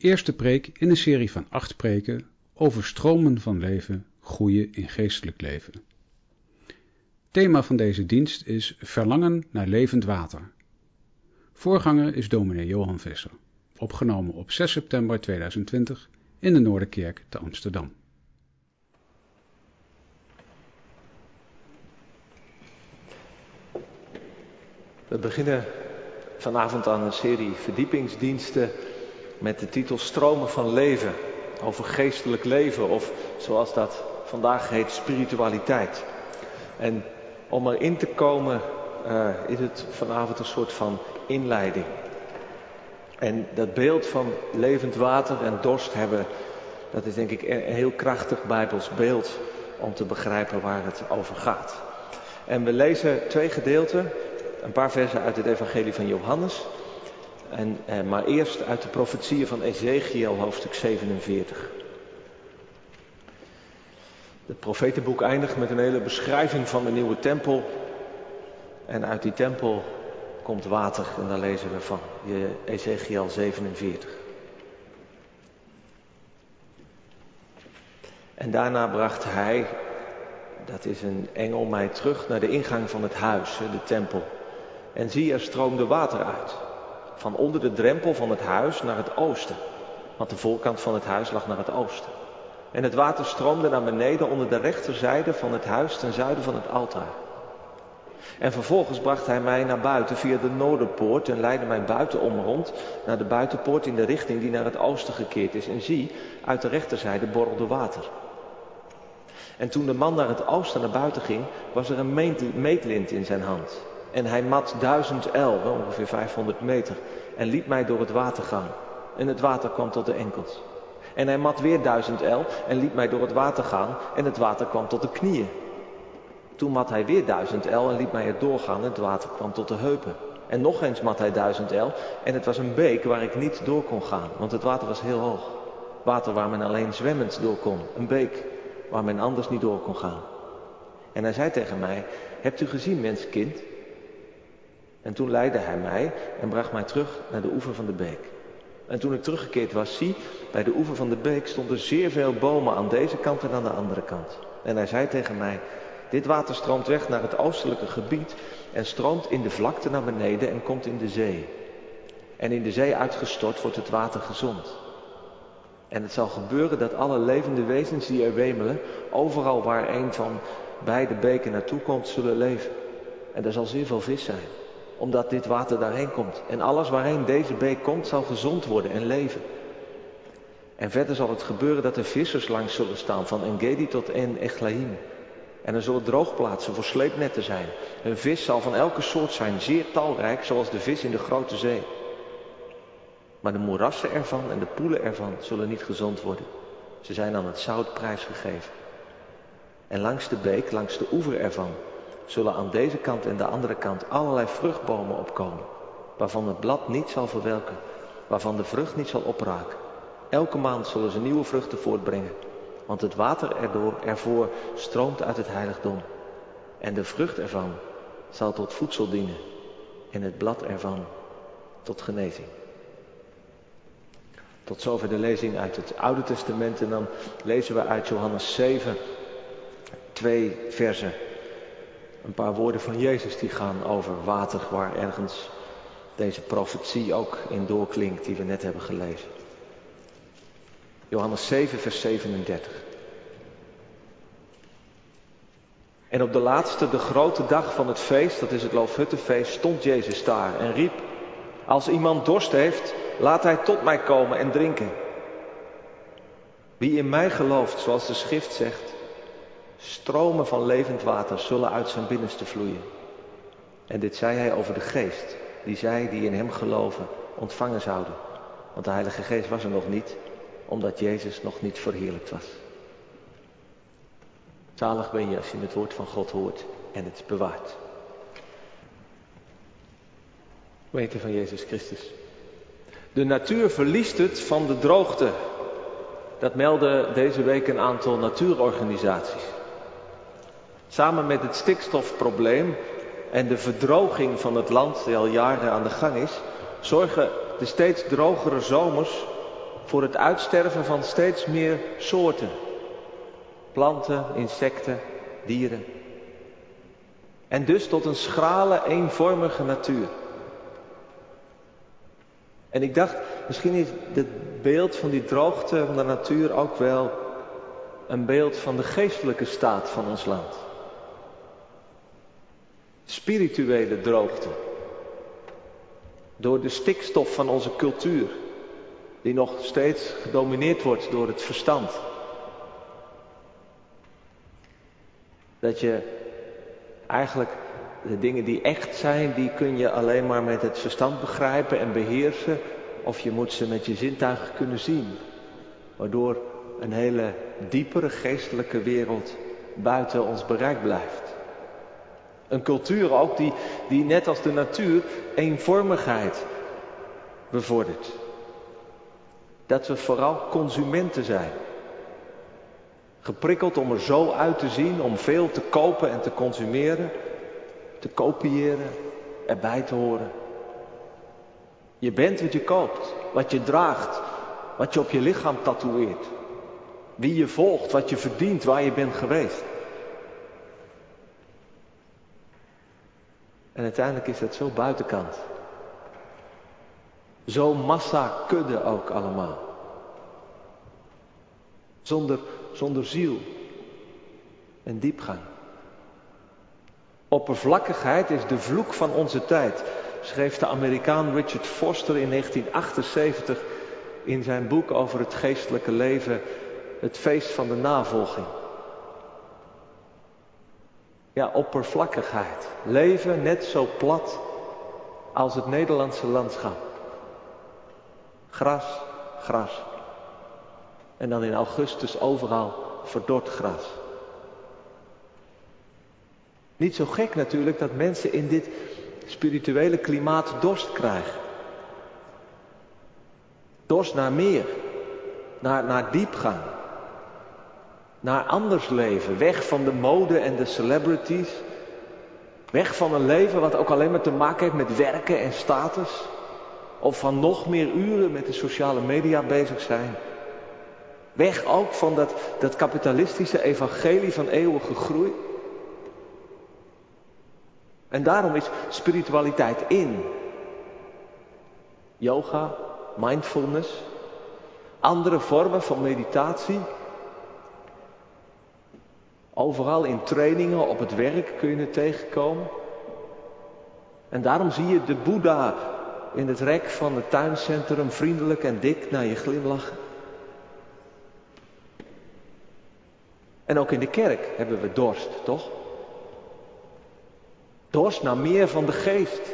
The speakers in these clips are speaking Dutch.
Eerste preek in een serie van acht preken over stromen van leven, groeien in geestelijk leven. Thema van deze dienst is Verlangen naar levend water. Voorganger is dominee Johan Visser, opgenomen op 6 september 2020 in de Noorderkerk te Amsterdam. We beginnen vanavond aan een serie verdiepingsdiensten met de titel Stromen van Leven. Over geestelijk leven of zoals dat vandaag heet, spiritualiteit. En om erin te komen uh, is het vanavond een soort van inleiding. En dat beeld van levend water en dorst hebben, dat is denk ik een heel krachtig Bijbels beeld om te begrijpen waar het over gaat. En we lezen twee gedeelten, een paar versen uit het Evangelie van Johannes. En, eh, maar eerst uit de profetieën van Ezekiel, hoofdstuk 47. Het profetenboek eindigt met een hele beschrijving van de nieuwe tempel. En uit die tempel komt water. En daar lezen we van Ezekiel 47. En daarna bracht hij, dat is een engel, mij terug naar de ingang van het huis, de tempel. En zie, er stroomde water uit. Van onder de drempel van het huis naar het oosten. Want de voorkant van het huis lag naar het oosten. En het water stroomde naar beneden onder de rechterzijde van het huis ten zuiden van het altaar. En vervolgens bracht hij mij naar buiten via de noorderpoort en leidde mij buitenom rond naar de buitenpoort in de richting die naar het oosten gekeerd is. En zie, uit de rechterzijde borrelde water. En toen de man naar het oosten naar buiten ging, was er een meetlint in zijn hand. En hij mat duizend el, ongeveer 500 meter, en liep mij door het water gaan. En het water kwam tot de enkels. En hij mat weer duizend el en liet mij door het water gaan en het water kwam tot de knieën. Toen mat hij weer duizend el en liet mij er doorgaan en het water kwam tot de heupen. En nog eens mat hij duizend el en het was een beek waar ik niet door kon gaan, want het water was heel hoog. Water waar men alleen zwemmend door kon. Een beek waar men anders niet door kon gaan. En hij zei tegen mij, hebt u gezien menskind? En toen leidde hij mij en bracht mij terug naar de oever van de beek. En toen ik teruggekeerd was, zie, bij de oever van de beek stonden zeer veel bomen aan deze kant en aan de andere kant. En hij zei tegen mij, dit water stroomt weg naar het oostelijke gebied en stroomt in de vlakte naar beneden en komt in de zee. En in de zee uitgestort wordt het water gezond. En het zal gebeuren dat alle levende wezens die er wemelen, overal waar een van beide beken naartoe komt, zullen leven. En er zal zeer veel vis zijn omdat dit water daarheen komt. En alles waarheen deze beek komt zal gezond worden en leven. En verder zal het gebeuren dat er vissers langs zullen staan, van Engedi tot En Echlaim. En er zullen droogplaatsen voor sleepnetten zijn. Een vis zal van elke soort zijn, zeer talrijk, zoals de vis in de grote zee. Maar de moerassen ervan en de poelen ervan zullen niet gezond worden. Ze zijn aan het zout prijsgegeven. En langs de beek, langs de oever ervan, zullen aan deze kant en de andere kant allerlei vruchtbomen opkomen, waarvan het blad niet zal verwelken, waarvan de vrucht niet zal opraken. Elke maand zullen ze nieuwe vruchten voortbrengen, want het water erdoor, ervoor stroomt uit het heiligdom. En de vrucht ervan zal tot voedsel dienen en het blad ervan tot genezing. Tot zover de lezing uit het Oude Testament en dan lezen we uit Johannes 7 twee versen een paar woorden van Jezus die gaan over water, waar ergens deze profetie ook in doorklinkt die we net hebben gelezen. Johannes 7, vers 37. En op de laatste, de grote dag van het feest, dat is het Loofhuttenfeest, stond Jezus daar en riep, als iemand dorst heeft, laat hij tot mij komen en drinken. Wie in mij gelooft, zoals de schrift zegt, Stromen van levend water zullen uit zijn binnenste vloeien. En dit zei hij over de geest, die zij die in hem geloven ontvangen zouden. Want de Heilige Geest was er nog niet, omdat Jezus nog niet verheerlijkt was. Zalig ben je als je het woord van God hoort en het bewaart. Weten van Jezus Christus. De natuur verliest het van de droogte. Dat melden deze week een aantal natuurorganisaties. Samen met het stikstofprobleem en de verdroging van het land die al jaren aan de gang is, zorgen de steeds drogere zomers voor het uitsterven van steeds meer soorten. Planten, insecten, dieren. En dus tot een schrale, eenvormige natuur. En ik dacht, misschien is het beeld van die droogte van de natuur ook wel een beeld van de geestelijke staat van ons land. Spirituele droogte. Door de stikstof van onze cultuur, die nog steeds gedomineerd wordt door het verstand. Dat je eigenlijk de dingen die echt zijn, die kun je alleen maar met het verstand begrijpen en beheersen. Of je moet ze met je zintuigen kunnen zien. Waardoor een hele diepere geestelijke wereld buiten ons bereik blijft. Een cultuur ook die, die net als de natuur eenvormigheid bevordert. Dat we vooral consumenten zijn. Geprikkeld om er zo uit te zien, om veel te kopen en te consumeren, te kopiëren, erbij te horen. Je bent wat je koopt, wat je draagt, wat je op je lichaam tatoeëert. Wie je volgt, wat je verdient, waar je bent geweest. En uiteindelijk is dat zo buitenkant. Zo massa kudde ook allemaal. Zonder, zonder ziel en diepgang. Oppervlakkigheid is de vloek van onze tijd, schreef de Amerikaan Richard Foster in 1978 in zijn boek over het geestelijke leven, Het feest van de navolging. Ja, oppervlakkigheid. Leven net zo plat als het Nederlandse landschap. Gras, gras. En dan in augustus overal verdord gras. Niet zo gek natuurlijk dat mensen in dit spirituele klimaat dorst krijgen. Dorst naar meer, naar, naar diepgang, naar anders leven, weg van de mode en de celebrities, weg van een leven wat ook alleen maar te maken heeft met werken en status, of van nog meer uren met de sociale media bezig zijn. Weg ook van dat, dat kapitalistische evangelie van eeuwige groei. En daarom is spiritualiteit in. Yoga, mindfulness, andere vormen van meditatie. Overal in trainingen, op het werk kun je het tegenkomen. En daarom zie je de Boeddha in het rek van het tuincentrum vriendelijk en dik naar je glimlachen. En ook in de kerk hebben we dorst, toch? Dorst naar meer van de geest.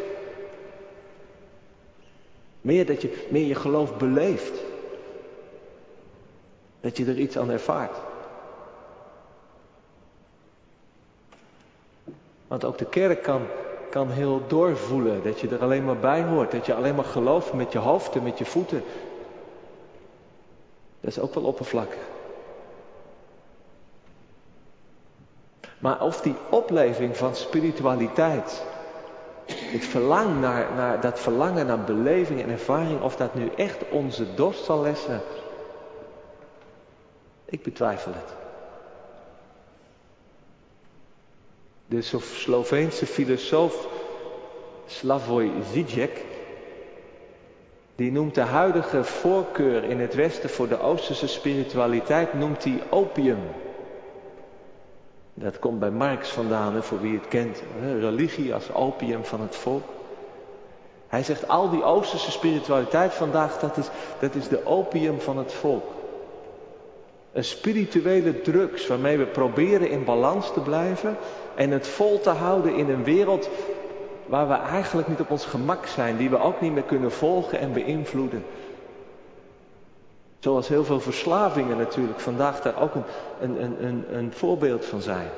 Meer dat je meer je geloof beleeft. Dat je er iets aan ervaart. Want ook de kerk kan, kan heel doorvoelen. Dat je er alleen maar bij hoort. Dat je alleen maar gelooft met je hoofd en met je voeten. Dat is ook wel oppervlakkig. Maar of die opleving van spiritualiteit, het verlangen naar, naar, dat verlangen naar beleving en ervaring, of dat nu echt onze dorst zal lessen, ik betwijfel het. De Sloveense filosoof Slavoj Zizek, die noemt de huidige voorkeur in het Westen voor de Oosterse spiritualiteit, noemt hij opium. Dat komt bij Marx vandaan, hè, voor wie het kent. Religie als opium van het volk. Hij zegt al die Oosterse spiritualiteit vandaag, dat is, dat is de opium van het volk. Een spirituele drugs waarmee we proberen in balans te blijven en het vol te houden in een wereld waar we eigenlijk niet op ons gemak zijn, die we ook niet meer kunnen volgen en beïnvloeden. Zoals heel veel verslavingen natuurlijk vandaag daar ook een, een, een, een voorbeeld van zijn.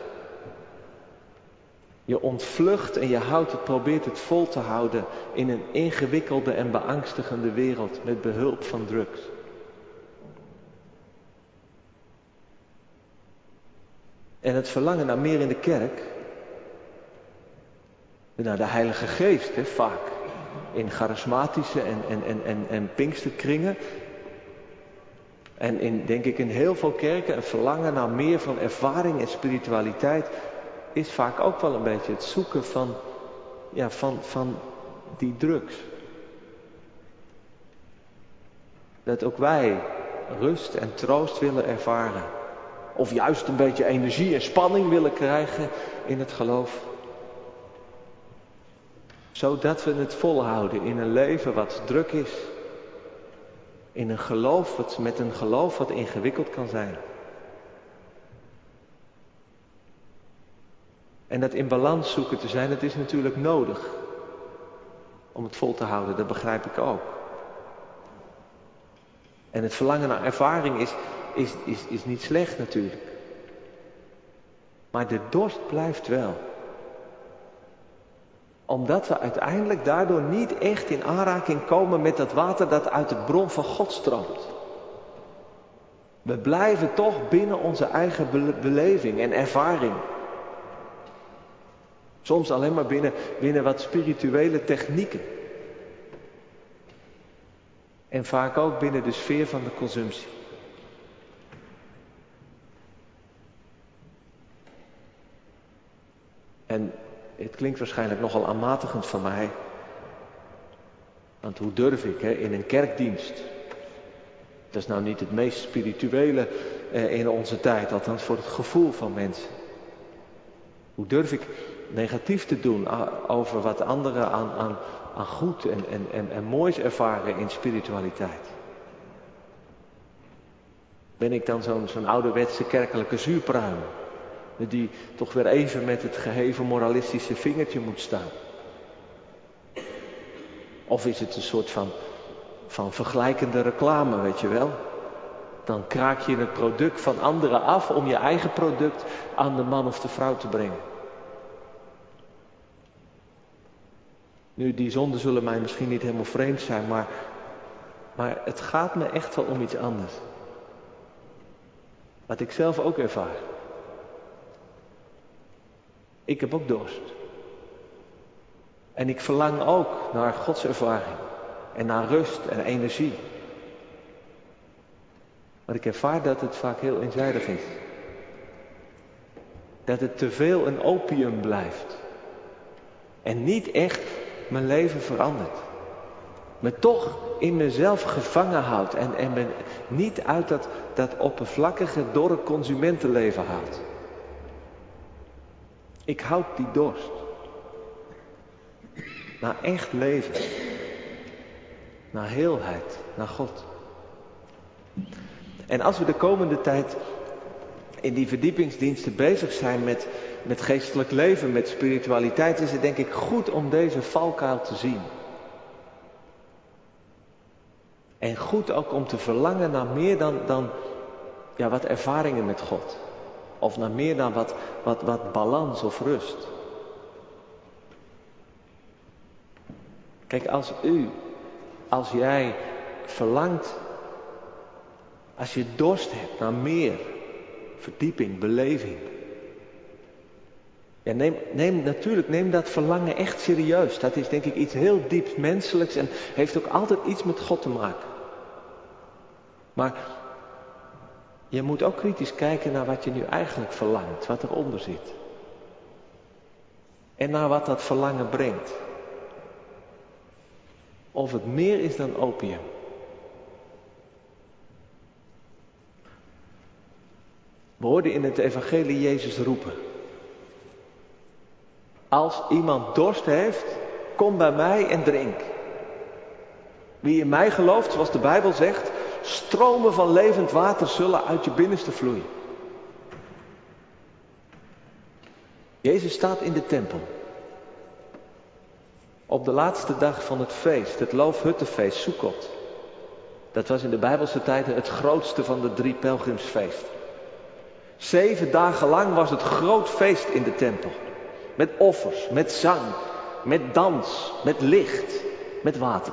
Je ontvlucht en je houdt het, probeert het vol te houden in een ingewikkelde en beangstigende wereld met behulp van drugs. En het verlangen naar meer in de kerk, naar de Heilige Geest, hè, vaak in charismatische en, en, en, en, en pinksterkringen, En in, denk ik, in heel veel kerken een verlangen naar meer van ervaring en spiritualiteit is vaak ook wel een beetje het zoeken van, ja, van, van die drugs. Dat ook wij rust en troost willen ervaren. Of juist een beetje energie en spanning willen krijgen in het geloof. Zodat we het volhouden in een leven wat druk is. In een geloof wat, met een geloof wat ingewikkeld kan zijn. En dat in balans zoeken te zijn, dat is natuurlijk nodig. Om het vol te houden, dat begrijp ik ook. En het verlangen naar ervaring is, is, is, is niet slecht natuurlijk. Maar de dorst blijft wel. Omdat we uiteindelijk daardoor niet echt in aanraking komen met dat water dat uit de bron van God stroomt. We blijven toch binnen onze eigen beleving en ervaring. Soms alleen maar binnen, binnen wat spirituele technieken. En vaak ook binnen de sfeer van de consumptie. En het klinkt waarschijnlijk nogal aanmatigend van mij. Want hoe durf ik hè, in een kerkdienst? Dat is nou niet het meest spirituele eh, in onze tijd, althans voor het gevoel van mensen. Hoe durf ik negatief te doen over wat anderen aan, aan, aan goed en, en, en, en moois ervaren in spiritualiteit? Ben ik dan zo'n zo'n ouderwetse kerkelijke zuurpruim? Die toch weer even met het geheven moralistische vingertje moet staan? Of is het een soort van, van vergelijkende reclame, weet je wel? Dan kraak je het product van anderen af om je eigen product aan de man of de vrouw te brengen. Nu, die zonden zullen mij misschien niet helemaal vreemd zijn, maar, maar het gaat me echt wel om iets anders. Wat ik zelf ook ervaar. Ik heb ook dorst. En ik verlang ook naar Gods ervaring. En naar rust en energie. Maar ik ervaar dat het vaak heel eenzijdig is. Dat het te veel een opium blijft. En niet echt mijn leven verandert. Me toch in mezelf gevangen houdt en, en me niet uit dat, dat oppervlakkige, dorre consumentenleven haalt. Ik houd die dorst. Naar echt leven. Naar heelheid. Naar God. En als we de komende tijd in die verdiepingsdiensten bezig zijn met met geestelijk leven, met spiritualiteit, is het denk ik goed om deze valkuil te zien. En goed ook om te verlangen naar meer dan, dan ja, wat ervaringen met God. Of naar meer dan wat, wat, wat balans of rust. Kijk, als u, als jij verlangt, als je dorst hebt naar meer verdieping, beleving, ja, neem, neem, natuurlijk, neem dat verlangen echt serieus. Dat is denk ik iets heel diep menselijks en heeft ook altijd iets met God te maken. Maar je moet ook kritisch kijken naar wat je nu eigenlijk verlangt, wat eronder zit. En naar wat dat verlangen brengt. Of het meer is dan opium. We hoorden in het evangelie Jezus roepen. Als iemand dorst heeft, kom bij mij en drink. Wie in mij gelooft, zoals de Bijbel zegt, stromen van levend water zullen uit je binnenste vloeien. Jezus staat in de tempel. Op de laatste dag van het feest, het Loofhuttenfeest, Sukkot. Dat was in de Bijbelse tijden het grootste van de drie pelgrimsfeesten. Zeven dagen lang was het groot feest in de tempel. Met offers, met zang, met dans, met licht, met water.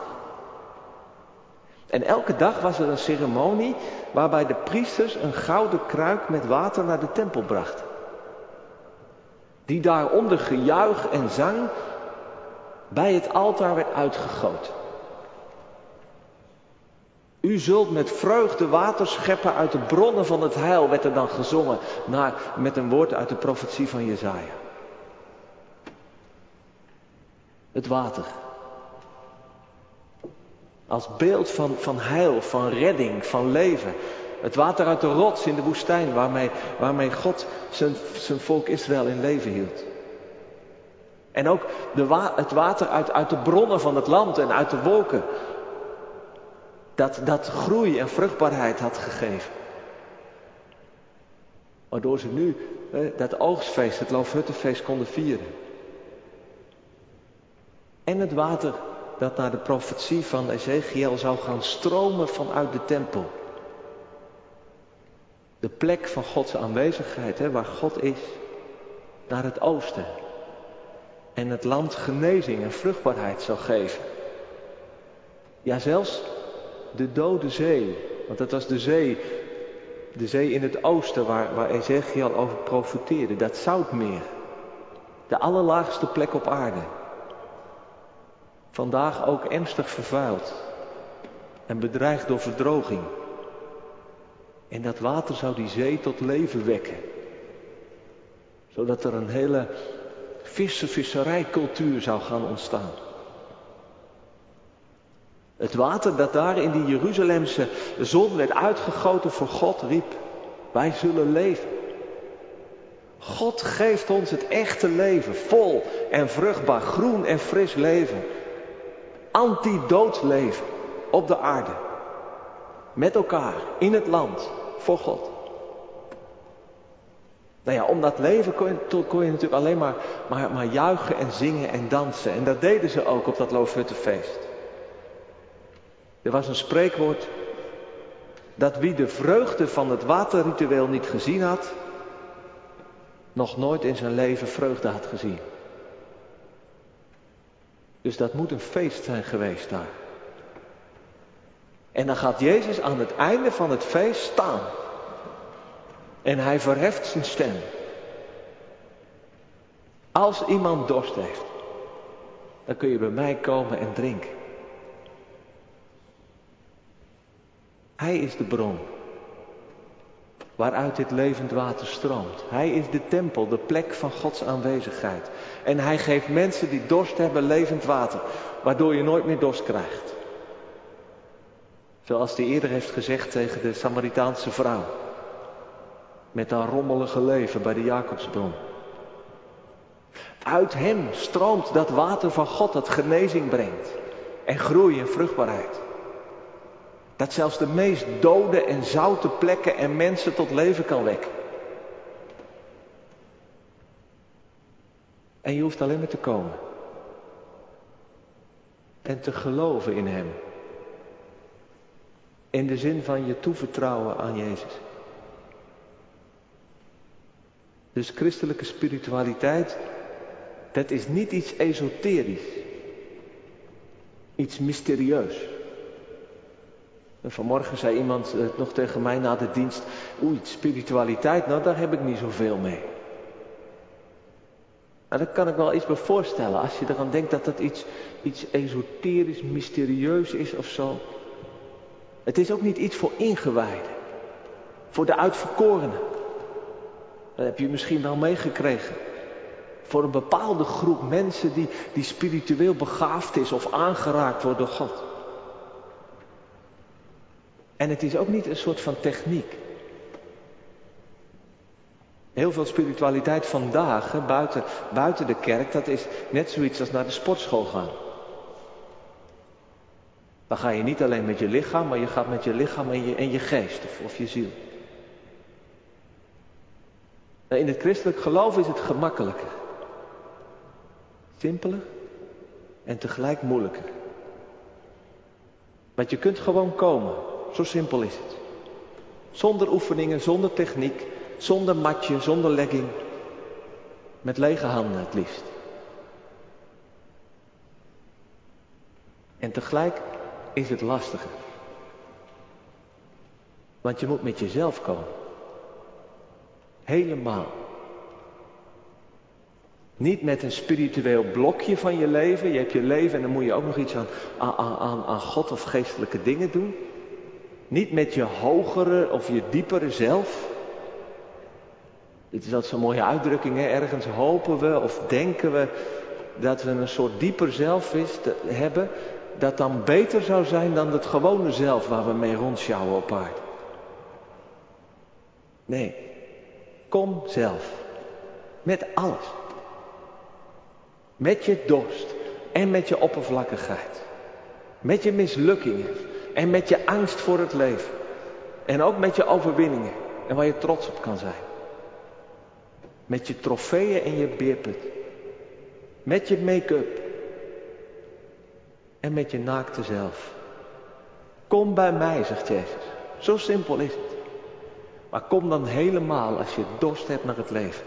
En elke dag was er een ceremonie waarbij de priesters een gouden kruik met water naar de tempel brachten. Die daar onder gejuich en zang bij het altaar werd uitgegoten. U zult met vreugde water scheppen uit de bronnen van het heil, werd er dan gezongen naar, met een woord uit de profetie van Jezaja. Het water. Als beeld van, van heil, van redding, van leven. Het water uit de rots in de woestijn waarmee, waarmee God zijn, zijn volk Israël in leven hield. En ook de het water uit, uit de bronnen van het land en uit de wolken. Dat, dat groei en vruchtbaarheid had gegeven. Waardoor ze nu dat oogstfeest, het Loofhuttenfeest konden vieren. En het water dat naar de profetie van Ezekiel zou gaan stromen vanuit de tempel. De plek van Gods aanwezigheid, hè, waar God is, naar het oosten. En het land genezing en vruchtbaarheid zou geven. Ja, zelfs de dode zee, want dat was de zee, de zee in het oosten waar, waar Ezekiel over profeteerde, dat zoutmeer. De allerlaagste plek op aarde. Vandaag ook ernstig vervuild en bedreigd door verdroging. En dat water zou die zee tot leven wekken. Zodat er een hele vissen, visserijcultuur zou gaan ontstaan. Het water dat daar in die Jeruzalemse zon werd uitgegoten voor God riep, wij zullen leven. God geeft ons het echte leven, vol en vruchtbaar, groen en fris leven. Antidood leven op de aarde. Met elkaar, in het land, voor God. Nou ja, om dat leven kon je, natuurlijk alleen maar, maar, maar juichen en zingen en dansen. En dat deden ze ook op dat Loofhuttenfeest. Er was een spreekwoord dat wie de vreugde van het waterritueel niet gezien had, nog nooit in zijn leven vreugde had gezien. Dus dat moet een feest zijn geweest daar. En dan gaat Jezus aan het einde van het feest staan. En hij verheft zijn stem. Als iemand dorst heeft, dan kun je bij mij komen en drinken. Hij is de bron waaruit dit levend water stroomt. Hij is de tempel, de plek van Gods aanwezigheid. En hij geeft mensen die dorst hebben levend water, waardoor je nooit meer dorst krijgt. Zoals hij eerder heeft gezegd tegen de Samaritaanse vrouw. Met haar rommelige leven bij de Jacobsbron. Uit hem stroomt dat water van God dat genezing brengt. En groei en vruchtbaarheid. Dat zelfs de meest dode en zoute plekken en mensen tot leven kan wekken. En je hoeft alleen maar te komen. En te geloven in Hem. In de zin van je toevertrouwen aan Jezus. Dus christelijke spiritualiteit, dat is niet iets esoterisch. Iets mysterieus. Vanmorgen zei iemand eh, nog tegen mij na de dienst, oei, spiritualiteit, nou daar heb ik niet zoveel mee. Nou, daar kan ik wel iets bij voorstellen. Als je eraan denkt dat dat iets, iets esoterisch, mysterieus is of zo. Het is ook niet iets voor ingewijden. Voor de uitverkorenen. Dat heb je misschien wel meegekregen. Voor een bepaalde groep mensen die, die spiritueel begaafd is of aangeraakt wordt door God. En het is ook niet een soort van techniek. Heel veel spiritualiteit vandaag, buiten, buiten de kerk, dat is net zoiets als naar de sportschool gaan. Dan ga je niet alleen met je lichaam, maar je gaat met je lichaam en je, en je geest of, of je ziel. Nou, in het christelijk geloof is het gemakkelijker. Simpeler en tegelijk moeilijker. Want je kunt gewoon komen. Zo simpel is het. Zonder oefeningen, zonder techniek, zonder matje, zonder legging. Met lege handen het liefst. En tegelijk is het lastiger. Want je moet met jezelf komen. Helemaal. Niet met een spiritueel blokje van je leven. Je hebt je leven en dan moet je ook nog iets aan, aan, aan, aan God of geestelijke dingen doen. Niet met je hogere of je diepere zelf. Dit is altijd zo'n mooie uitdrukking, hè? ergens hopen we of denken we dat we een soort dieper zelf hebben, dat dan beter zou zijn dan het gewone zelf waar we mee rondsjouwen op aarde. Nee, kom zelf. Met alles. Met je dorst en met je oppervlakkigheid. Met je mislukkingen en met je angst voor het leven. En ook met je overwinningen en waar je trots op kan zijn. Met je trofeeën en je beerput. Met je make-up. En met je naakte zelf. Kom bij mij, zegt Jezus. Zo simpel is het. Maar kom dan helemaal als je dorst hebt naar het leven.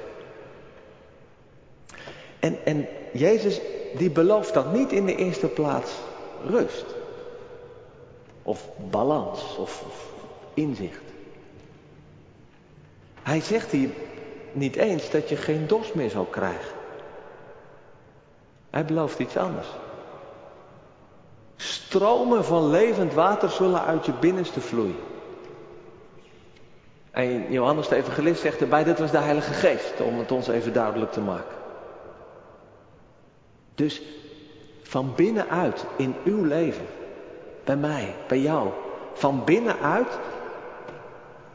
En, en Jezus die belooft dan niet in de eerste plaats rust. Of balans of, of inzicht. Hij zegt hier niet eens dat je geen dorst meer zal krijgen. Hij belooft iets anders. Stromen van levend water zullen uit je binnenste vloeien. En Johannes de Evangelist zegt erbij, dit was de Heilige Geest, om het ons even duidelijk te maken. Dus van binnenuit in uw leven, bij mij, bij jou, van binnenuit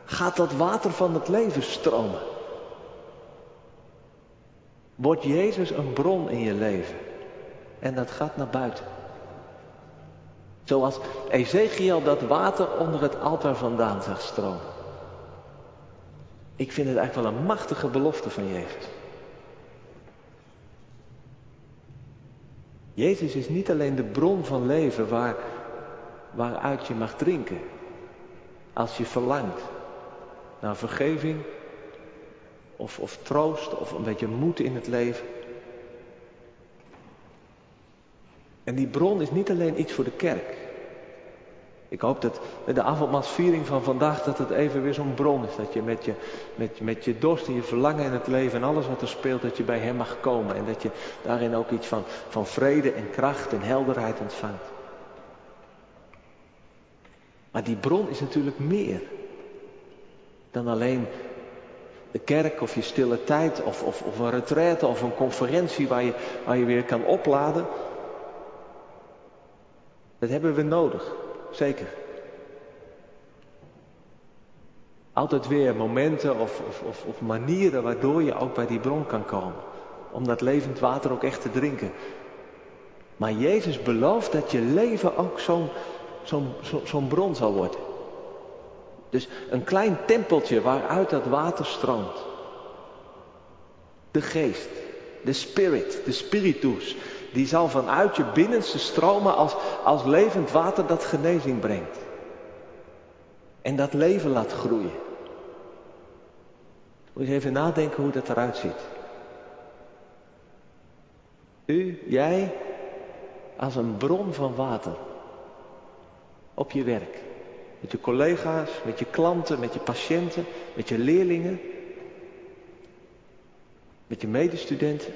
gaat dat water van het leven stromen. Wordt Jezus een bron in je leven en dat gaat naar buiten. Zoals Ezekiel dat water onder het altaar vandaan zag stromen. Ik vind het eigenlijk wel een machtige belofte van Jezus. Jezus is niet alleen de bron van leven waar, waaruit je mag drinken. Als je verlangt naar vergeving of, of troost of een beetje moed in het leven. En die bron is niet alleen iets voor de kerk. Ik hoop dat de avondmaalsviering van vandaag dat het even weer zo'n bron is. Dat je met, je met, met je dorst en je verlangen in het leven en alles wat er speelt, dat je bij Hem mag komen. En dat je daarin ook iets van, van vrede en kracht en helderheid ontvangt. Maar die bron is natuurlijk meer dan alleen de kerk of je stille tijd of, of, of een retraite of een conferentie waar je, waar je weer kan opladen. Dat hebben we nodig. Zeker. Altijd weer momenten of, of, of, of manieren waardoor je ook bij die bron kan komen. Om dat levend water ook echt te drinken. Maar Jezus belooft dat je leven ook zo'n zo'n bron zal worden. Dus een klein tempeltje waaruit dat water stroomt. De geest, de spirit, de spiritus, die zal vanuit je binnenste stromen als, als levend water dat genezing brengt. En dat leven laat groeien. Moet je even nadenken hoe dat eruit ziet. U, jij, als een bron van water. Op je werk. Met je collega's, met je klanten, met je patiënten, met je leerlingen. Met je medestudenten.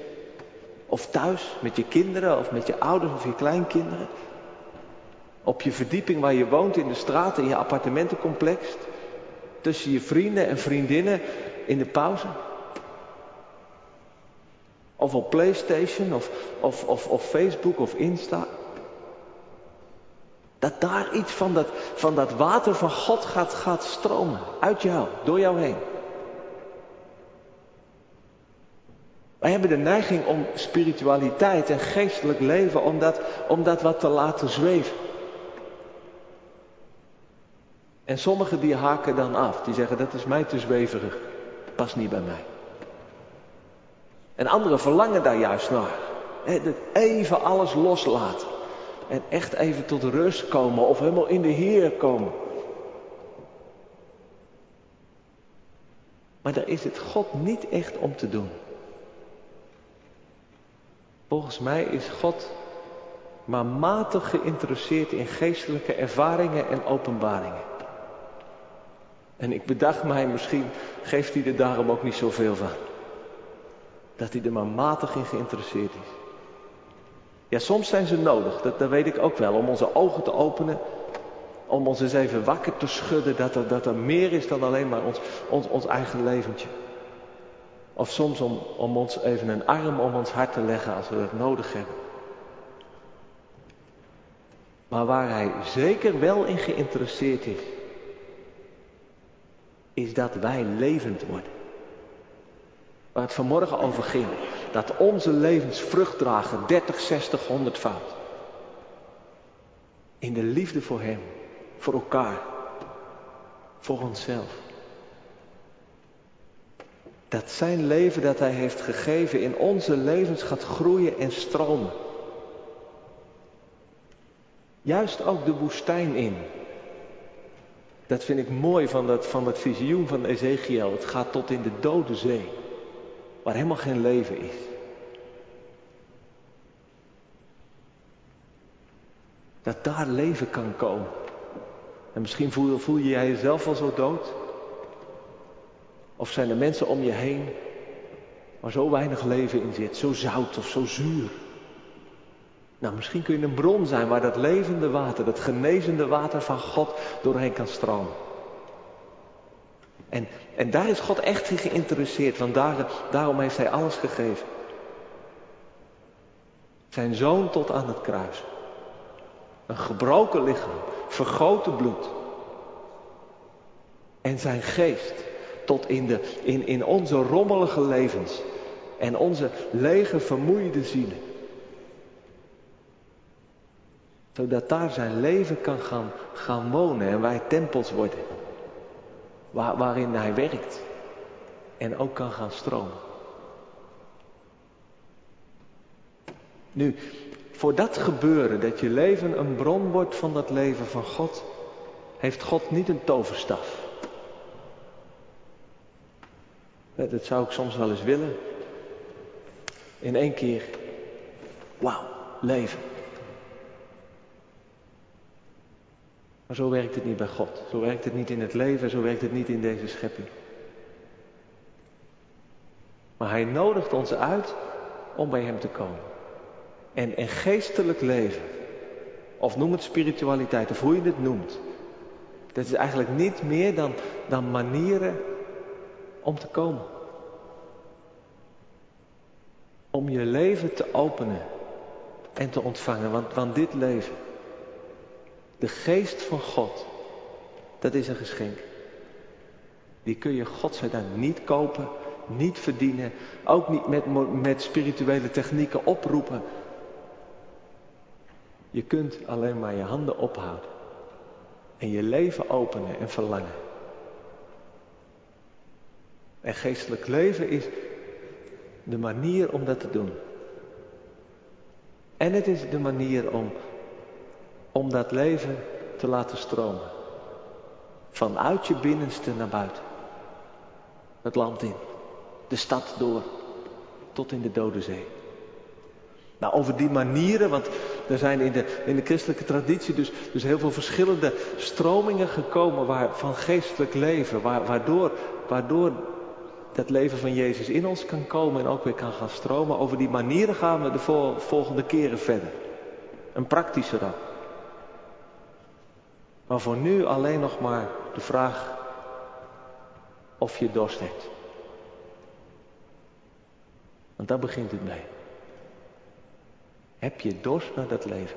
Of thuis met je kinderen of met je ouders of je kleinkinderen. Op je verdieping waar je woont in de straat, in je appartementencomplex. Tussen je vrienden en vriendinnen in de pauze. Of op PlayStation of, of, of, of Facebook of Insta. Dat daar iets van dat, van dat water van God gaat, gaat stromen. Uit jou, door jou heen. Wij hebben de neiging om spiritualiteit en geestelijk leven, om dat, om dat wat te laten zweven. En sommigen die haken dan af, die zeggen dat is mij te zweverig, past niet bij mij. En anderen verlangen daar juist naar. Even alles loslaten. En echt even tot rust komen of helemaal in de Heer komen. Maar daar is het God niet echt om te doen. Volgens mij is God maar matig geïnteresseerd in geestelijke ervaringen en openbaringen. En ik bedacht mij, misschien geeft hij er daarom ook niet zoveel van. Dat hij er maar matig in geïnteresseerd is. Ja, soms zijn ze nodig, dat, dat weet ik ook wel, om onze ogen te openen Om ons eens even wakker te schudden dat er, dat er meer is dan alleen maar ons, ons, ons eigen leventje. Of soms om, om ons even een arm om ons hart te leggen als we het nodig hebben. Maar waar hij zeker wel in geïnteresseerd is, is dat wij levend worden. Waar het vanmorgen over ging, dat onze levens vrucht dragen, 30, 60, 100 fout. In de liefde voor Hem, voor elkaar, voor onszelf. Dat zijn leven dat Hij heeft gegeven in onze levens gaat groeien en stromen. Juist ook de woestijn in. Dat vind ik mooi van dat, van dat visioen van Ezekiel. Het gaat tot in de dode zee. Waar helemaal geen leven is. Dat daar leven kan komen. En misschien voel, voel je jezelf al zo dood. Of zijn er mensen om je heen waar zo weinig leven in zit. Zo zout of zo zuur. Nou, misschien kun je een bron zijn waar dat levende water, dat genezende water van God doorheen kan stromen. En, en daar is God echt in geïnteresseerd, want daar, daarom heeft Hij alles gegeven. Zijn zoon tot aan het kruis. Een gebroken lichaam, vergoten bloed. En zijn geest tot in, de, in, in onze rommelige levens en onze lege, vermoeide zielen. Zodat daar zijn leven kan gaan, gaan wonen en wij tempels worden. Waar, waarin hij werkt. En ook kan gaan stromen. Nu, voor dat gebeuren, dat je leven een bron wordt van dat leven van God, heeft God niet een toverstaf. Dat zou ik soms wel eens willen. In één keer, wauw, leven. Maar zo werkt het niet bij God. Zo werkt het niet in het leven, zo werkt het niet in deze schepping. Maar hij nodigt ons uit om bij hem te komen. En, en geestelijk leven, of noem het spiritualiteit, of hoe je het noemt. Dat is eigenlijk niet meer dan, dan manieren om te komen. Om je leven te openen en te ontvangen. Want, want dit leven, de geest van God, dat is een geschenk. Die kun je godzijdank niet kopen, niet verdienen, ook niet met, met spirituele technieken oproepen. Je kunt alleen maar je handen ophouden en je leven openen en verlangen. En geestelijk leven is de manier om dat te doen. En het is de manier om om dat leven te laten stromen. Vanuit je binnenste naar buiten. Het land in. De stad door. Tot in de Dode Zee. Nou, over die manieren, want er zijn in de, in de christelijke traditie dus, dus heel veel verschillende stromingen gekomen waar, van geestelijk leven, waar, waardoor, waardoor dat leven van Jezus in ons kan komen en ook weer kan gaan stromen. Over die manieren gaan we de volgende keren verder. Een praktische dan. Maar voor nu alleen nog maar de vraag of je dorst hebt. Want daar begint het mee. Heb je dorst naar dat leven?